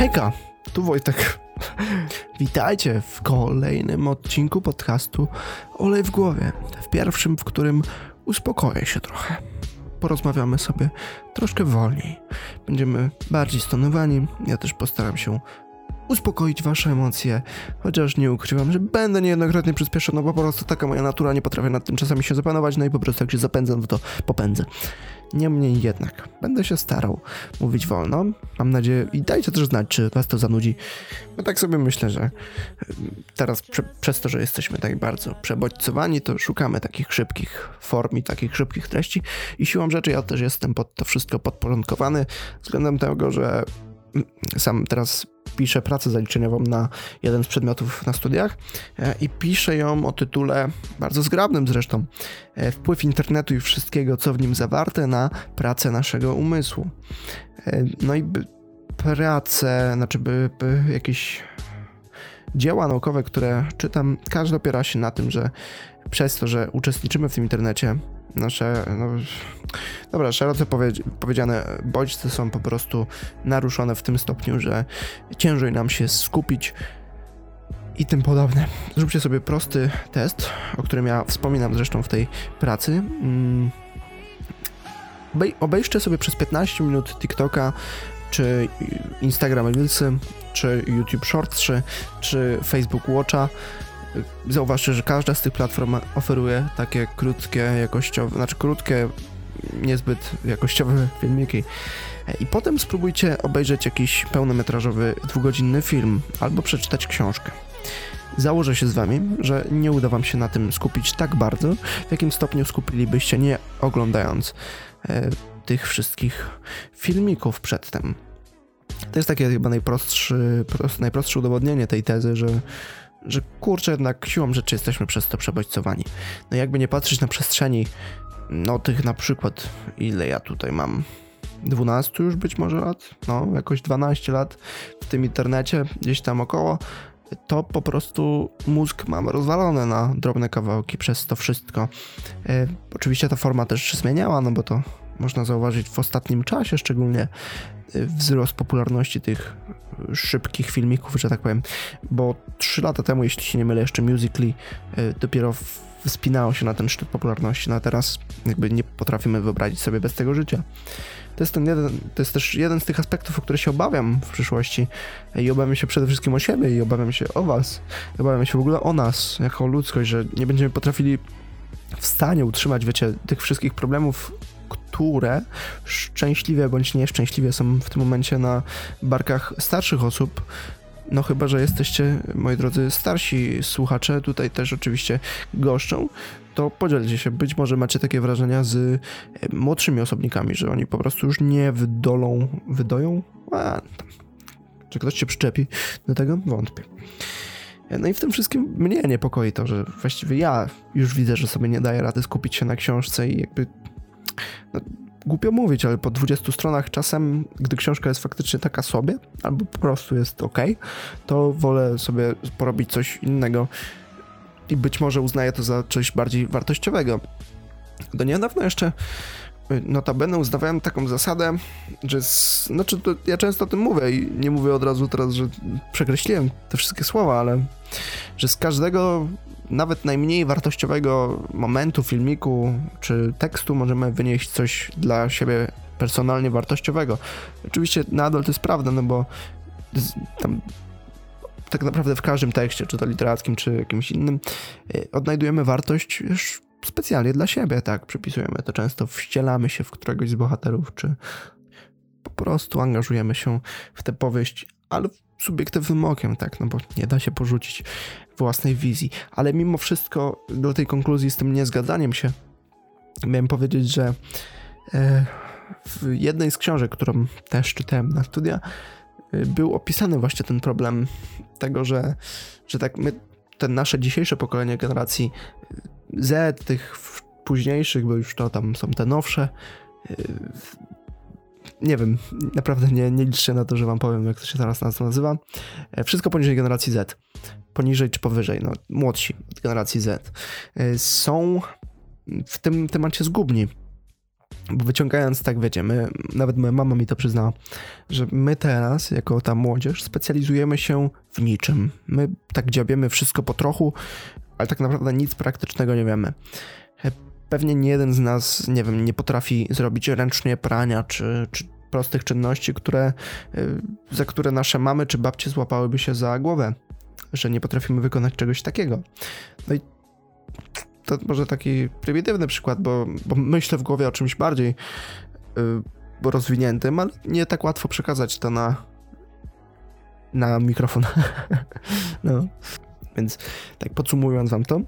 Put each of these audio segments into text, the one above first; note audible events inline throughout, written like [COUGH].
Hejka, tu Wojtek. Witajcie w kolejnym odcinku podcastu Olej w głowie. W pierwszym, w którym uspokoję się trochę. Porozmawiamy sobie troszkę wolniej. Będziemy bardziej stonowani. Ja też postaram się uspokoić wasze emocje, chociaż nie ukrywam, że będę niejednokrotnie przyspieszony, no bo po prostu taka moja natura, nie potrafię nad tym czasami się zapanować, no i po prostu jak się zapędzam, to popędzę. Niemniej jednak, będę się starał mówić wolno, mam nadzieję, i dajcie też znać, czy was to zanudzi. Bo tak sobie myślę, że teraz prze, przez to, że jesteśmy tak bardzo przebodźcowani, to szukamy takich szybkich form i takich szybkich treści i siłą rzeczy ja też jestem pod to wszystko podporządkowany względem tego, że sam teraz piszę pracę zaliczeniową na jeden z przedmiotów na studiach e, i piszę ją o tytule bardzo zgrabnym zresztą e, Wpływ internetu i wszystkiego, co w nim zawarte na pracę naszego umysłu. E, no i pracę, znaczy by, by jakieś dzieła naukowe, które czytam, każdy opiera się na tym, że przez to, że uczestniczymy w tym internecie, nasze, no, dobra, szeroko powiedziane, bodźce są po prostu naruszone w tym stopniu, że ciężej nam się skupić i tym podobne. Zróbcie sobie prosty test, o którym ja wspominam zresztą w tej pracy. Mm. Obejrzcie sobie przez 15 minut TikToka, czy Instagram Reelsy, czy YouTube Shorts, czy Facebook Watcha zauważcie, że każda z tych platform oferuje takie krótkie, jakościowe, znaczy krótkie, niezbyt jakościowe [LAUGHS] filmiki. I potem spróbujcie obejrzeć jakiś pełnometrażowy, dwugodzinny film albo przeczytać książkę. Założę się z wami, że nie uda wam się na tym skupić tak bardzo, w jakim stopniu skupilibyście nie oglądając e, tych wszystkich filmików przedtem. To jest takie chyba najprostszy, najprostsze udowodnienie tej tezy, że że kurczę, jednak siłą rzeczy jesteśmy przez to przebodźcowani. No jakby nie patrzeć na przestrzeni, no tych na przykład, ile ja tutaj mam, 12 już być może lat, no jakoś 12 lat w tym internecie, gdzieś tam około, to po prostu mózg mam rozwalony na drobne kawałki przez to wszystko. E, oczywiście ta forma też się zmieniała, no bo to można zauważyć w ostatnim czasie szczególnie y, wzrost popularności tych szybkich filmików, że tak powiem, bo 3 lata temu, jeśli się nie mylę, jeszcze Musical.ly y, dopiero wspinało się na ten szczyt popularności, no a teraz jakby nie potrafimy wyobrazić sobie bez tego życia. To jest, ten jeden, to jest też jeden z tych aspektów, o które się obawiam w przyszłości. I obawiam się przede wszystkim o siebie i obawiam się o was, obawiam się w ogóle o nas, jako ludzkość, że nie będziemy potrafili w stanie utrzymać, wiecie, tych wszystkich problemów, które szczęśliwie bądź nieszczęśliwie są w tym momencie na barkach starszych osób. No chyba, że jesteście, moi drodzy, starsi słuchacze, tutaj też oczywiście goszczą, to podzielcie się. Być może macie takie wrażenia z e, młodszymi osobnikami, że oni po prostu już nie wydolą, wydoją? A, czy ktoś się przyczepi do tego? Wątpię. No i w tym wszystkim mnie niepokoi to, że właściwie ja już widzę, że sobie nie daję rady skupić się na książce i jakby no, głupio mówić, ale po 20 stronach czasem, gdy książka jest faktycznie taka sobie, albo po prostu jest ok, to wolę sobie porobić coś innego i być może uznaję to za coś bardziej wartościowego. Do niedawna jeszcze y, notabene uznawałem taką zasadę, że z, znaczy to ja często o tym mówię i nie mówię od razu teraz, że przekreśliłem te wszystkie słowa, ale że z każdego nawet najmniej wartościowego momentu, filmiku czy tekstu możemy wynieść coś dla siebie personalnie wartościowego. Oczywiście nadal to jest prawda, no bo tam tak naprawdę w każdym tekście, czy to literackim, czy jakimś innym, y, odnajdujemy wartość już specjalnie dla siebie, tak, przypisujemy to często, wścielamy się w któregoś z bohaterów, czy po prostu angażujemy się w tę powieść, ale subiektywnym okiem, tak, no bo nie da się porzucić własnej wizji. Ale mimo wszystko do tej konkluzji z tym niezgadzaniem się miałem powiedzieć, że e, w jednej z książek, którą też czytałem na studia, e, był opisany właśnie ten problem tego, że, że tak my, ten nasze dzisiejsze pokolenie generacji Z, tych późniejszych, bo już to tam są te nowsze, e, nie wiem, naprawdę nie, nie liczę na to, że wam powiem, jak to się teraz nazywa. E, wszystko poniżej generacji Z. Poniżej czy powyżej, no, młodsi generacji Z. E, są w tym temacie zgubni. Bo wyciągając, tak wiecie, my, nawet moja mama mi to przyznała, że my teraz, jako ta młodzież, specjalizujemy się w niczym. My tak dziabiemy wszystko po trochu, ale tak naprawdę nic praktycznego nie wiemy. Pewnie nie jeden z nas, nie wiem, nie potrafi zrobić ręcznie prania czy, czy prostych czynności, które, y, za które nasze mamy czy babcie złapałyby się za głowę, że nie potrafimy wykonać czegoś takiego. No i to może taki prymitywny przykład, bo, bo myślę w głowie o czymś bardziej yy, rozwiniętym, ale nie tak łatwo przekazać to na, na mikrofon. [LAUGHS] no. Więc tak podsumowując wam to,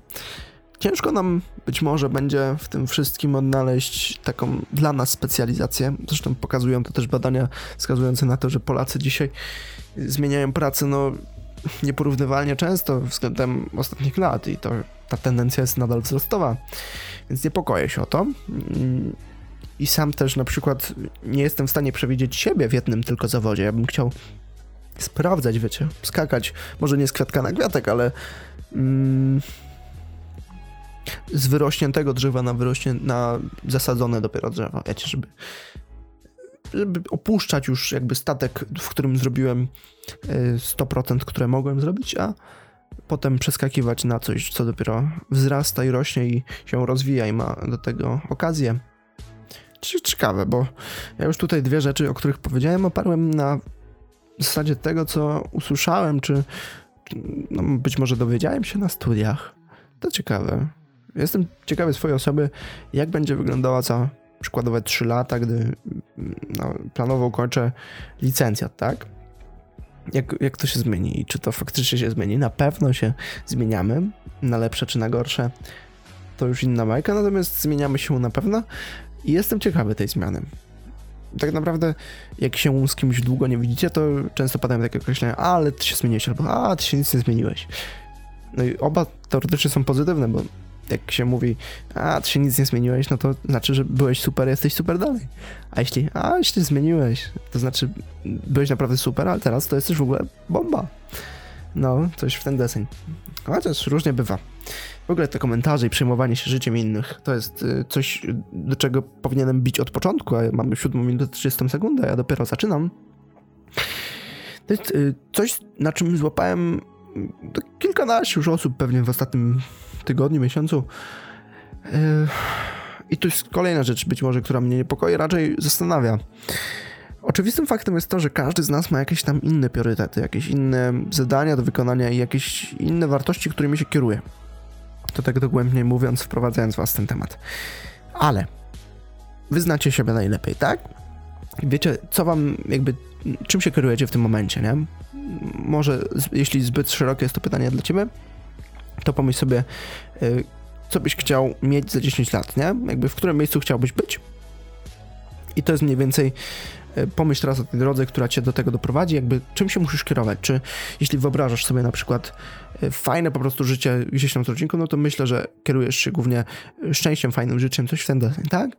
ciężko nam być może będzie w tym wszystkim odnaleźć taką dla nas specjalizację. Zresztą pokazują to też badania wskazujące na to, że Polacy dzisiaj zmieniają pracę no nieporównywalnie często względem ostatnich lat i to ta tendencja jest nadal wzrostowa. Więc niepokoję się o to. I sam też na przykład nie jestem w stanie przewidzieć siebie w jednym tylko zawodzie. Ja bym chciał sprawdzać, wiecie, skakać, może nie z kwiatka na kwiatek, ale mm, z wyrośniętego drzewa na wyrośnie, na zasadzone dopiero drzewa, wiecie, żeby żeby opuszczać już jakby statek, w którym zrobiłem 100%, e, które mogłem zrobić, a potem przeskakiwać na coś, co dopiero wzrasta i rośnie i się rozwija i ma do tego okazję. Ciekawe, bo ja już tutaj dwie rzeczy, o których powiedziałem, oparłem na zasadzie tego, co usłyszałem, czy, czy no być może dowiedziałem się na studiach. To ciekawe. Jestem ciekawy swojej osoby, jak będzie wyglądała za przykładowe 3 lata, gdy no, planowo kończę licencjat, tak? Jak, jak to się zmieni i czy to faktycznie się zmieni? Na pewno się zmieniamy, na lepsze czy na gorsze. To już inna bajka, natomiast zmieniamy się na pewno i jestem ciekawy tej zmiany. Tak naprawdę, jak się z kimś długo nie widzicie, to często padają takie określenia, ale ty się zmieniłeś, albo a, ty się nic nie zmieniłeś. No i oba teoretycznie są pozytywne, bo jak się mówi, a ty się nic nie zmieniłeś, no to znaczy, że byłeś super, jesteś super dalej. A jeśli, a jeśli zmieniłeś, to znaczy byłeś naprawdę super, ale teraz to jesteś w ogóle bomba. No, coś w ten deseń. Chociaż różnie bywa. W ogóle te komentarze i przejmowanie się życiem innych to jest y, coś, do czego powinienem bić od początku, a mamy 7 minutę 30 sekundę, ja dopiero zaczynam. To jest y, coś, na czym złapałem kilkanaście już osób pewnie w ostatnim tygodniu, miesiącu. Yy, I to jest kolejna rzecz, być może, która mnie niepokoi, raczej zastanawia. Oczywistym faktem jest to, że każdy z nas ma jakieś tam inne priorytety, jakieś inne zadania do wykonania i jakieś inne wartości, którymi się kieruje. To tak dogłębnie mówiąc, wprowadzając was w ten temat. Ale wyznacie siebie najlepiej, tak? Wiecie, co wam jakby, czym się kierujecie w tym momencie, nie? Może, jeśli zbyt szerokie jest to pytanie dla ciebie, to pomyśl sobie, y, co byś chciał mieć za 10 lat, nie? Jakby w którym miejscu chciałbyś być. I to jest mniej więcej y, pomyśl teraz o tej drodze, która cię do tego doprowadzi, jakby czym się musisz kierować. Czy jeśli wyobrażasz sobie na przykład y, fajne po prostu życie gdzieś tam z rodzinką, no to myślę, że kierujesz się głównie szczęściem, fajnym życiem, coś w ten deseń, tak?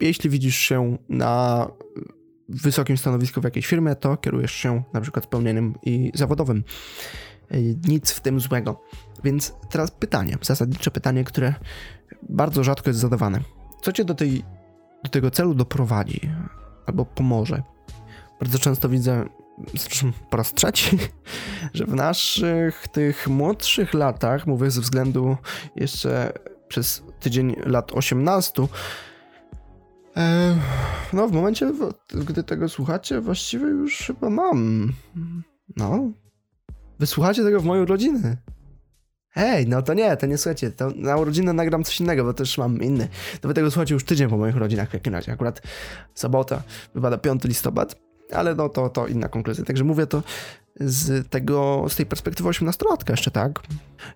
Jeśli widzisz się na wysokim stanowisku w jakiejś firmie, to kierujesz się na przykład spełnieniem i zawodowym. Nic w tym złego. Więc teraz pytanie, zasadnicze pytanie, które bardzo rzadko jest zadawane. Co cię do, tej, do tego celu doprowadzi albo pomoże? Bardzo często widzę, zresztą po raz trzeci, [LAUGHS] że w naszych tych młodszych latach, mówię ze względu jeszcze przez tydzień lat 18, e, no w momencie, gdy tego słuchacie, właściwie już chyba mam. No, Wysłuchacie tego w mojej urodziny. Hej, no to nie, to nie słuchajcie, to na urodzinę nagram coś innego, bo też mam inny. To wy tego słuchacie już tydzień po moich rodzinach w takim razie. Akurat sobota, wypada 5 listopad, ale no to, to inna konkluzja. Także mówię to z tego, z tej perspektywy 18-latka jeszcze, tak?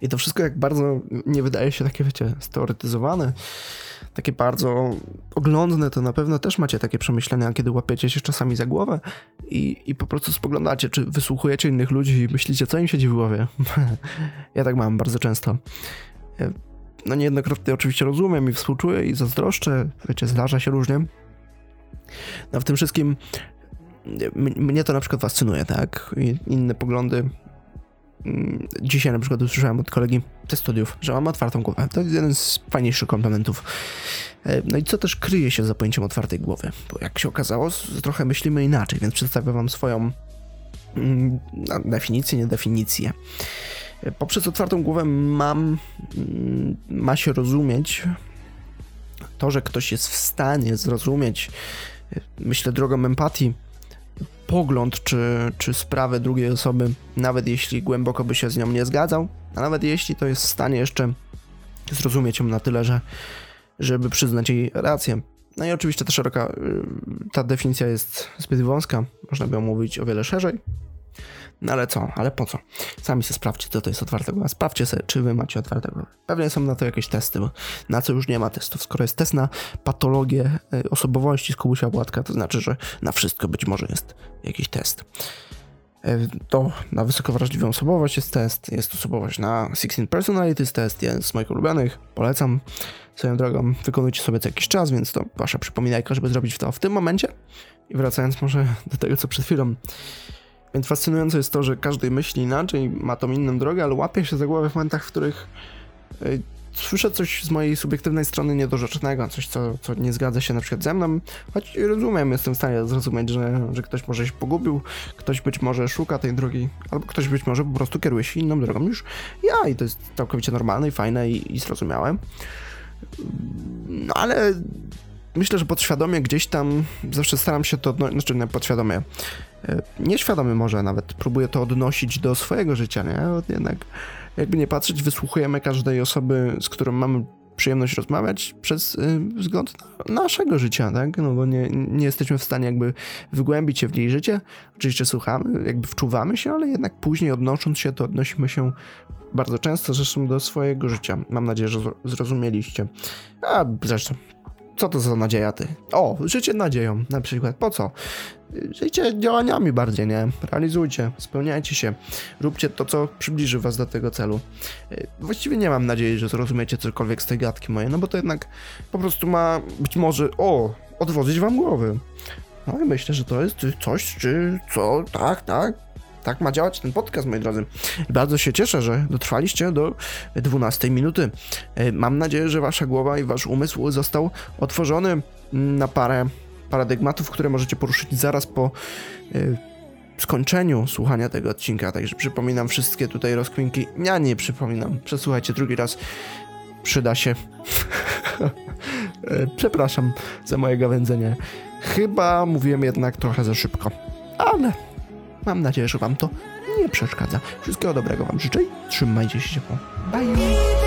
I to wszystko jak bardzo nie wydaje się takie, wiecie, steoretyzowane, takie bardzo oglądne, to na pewno też macie takie przemyślenia, kiedy łapiecie się czasami za głowę i, i po prostu spoglądacie, czy wysłuchujecie innych ludzi i myślicie, co im siedzi w głowie. [LAUGHS] ja tak mam bardzo często. E, no niejednokrotnie oczywiście rozumiem i współczuję i zazdroszczę, wiecie, zdarza się różnie. No w tym wszystkim mnie to na przykład fascynuje, tak? I inne poglądy dzisiaj na przykład usłyszałem od kolegi ze studiów, że mam otwartą głowę. To jest jeden z fajniejszych komplementów. E, no i co też kryje się za pojęciem otwartej głowy? Bo jak się okazało, trochę myślimy inaczej, więc przedstawię wam swoją mm, no, definicję, nie definicję. E, poprzez otwartą głowę mam, mm, ma się rozumieć to, że ktoś jest w stanie zrozumieć, e, myślę drogą empatii, pogląd czy, czy sprawę drugiej osoby, nawet jeśli głęboko by się z nią nie zgadzał, a nawet jeśli to jest w stanie jeszcze zrozumieć ją na tyle, że żeby przyznać jej rację. No i oczywiście ta szeroka, y, ta definicja jest zbyt wąska, można by ją mówić o wiele szerzej, no ale co? Ale po co? Sami sobie sprawdźcie, co to jest otwarte głowa. Sprawdźcie sobie, czy wy macie otwarte. Pewnie są na to jakieś testy, bo na co już nie ma testów. Skoro jest test na patologię y, osobowości z Kubusia Władka, to znaczy, że na wszystko być może jest jakiś test. Y, to na wysoko wrażliwą osobowość jest test, jest osobowość na 16 Personalities test, jest z moich ulubionych, polecam swoją drogą, wykonujcie sobie co jakiś czas, więc to wasza przypominajka, żeby zrobić to w tym momencie. I wracając może do tego, co przed chwilą więc fascynujące jest to, że każdy myśli inaczej, ma tą inną drogę, ale łapie się za głowę w momentach, w których y, słyszę coś z mojej subiektywnej strony niedorzecznego, coś, co, co nie zgadza się na przykład ze mną, choć rozumiem, jestem w stanie zrozumieć, że, że ktoś może się pogubił, ktoś być może szuka tej drogi, albo ktoś być może po prostu kieruje się inną drogą niż ja i to jest całkowicie normalne i fajne i, i zrozumiałe. No ale myślę, że podświadomie gdzieś tam zawsze staram się to, no, znaczy nie podświadomie, e, nieświadomie może nawet, próbuję to odnosić do swojego życia, nie? Jednak jakby nie patrzeć, wysłuchujemy każdej osoby, z którą mamy przyjemność rozmawiać przez y, wzgląd na naszego życia, tak? No bo nie, nie jesteśmy w stanie jakby wgłębić się w jej życie. Oczywiście słuchamy, jakby wczuwamy się, ale jednak później odnosząc się, to odnosimy się bardzo często zresztą do swojego życia. Mam nadzieję, że zrozumieliście. A zresztą co to za nadzieja ty? O, życie nadzieją na przykład. Po co? Żyjcie działaniami bardziej, nie? Realizujcie, spełniajcie się, róbcie to, co przybliży was do tego celu. Właściwie nie mam nadziei, że zrozumiecie cokolwiek z tej gadki mojej, no bo to jednak po prostu ma być może, o, odwodzić wam głowy. No i myślę, że to jest coś, czy co, tak, tak, tak ma działać ten podcast, moi drodzy. Bardzo się cieszę, że dotrwaliście do 12 minuty. E, mam nadzieję, że wasza głowa i wasz umysł został otworzony na parę paradygmatów, które możecie poruszyć zaraz po e, skończeniu słuchania tego odcinka. Także przypominam wszystkie tutaj rozkminki. Ja nie przypominam. Przesłuchajcie drugi raz. Przyda się. [LAUGHS] E, przepraszam za moje gawędzenie. Chyba mówiłem jednak trochę za szybko. Ale Mam nadzieję, że Wam to nie przeszkadza. Wszystkiego dobrego Wam życzę. Trzymajcie się ciepło. Bye!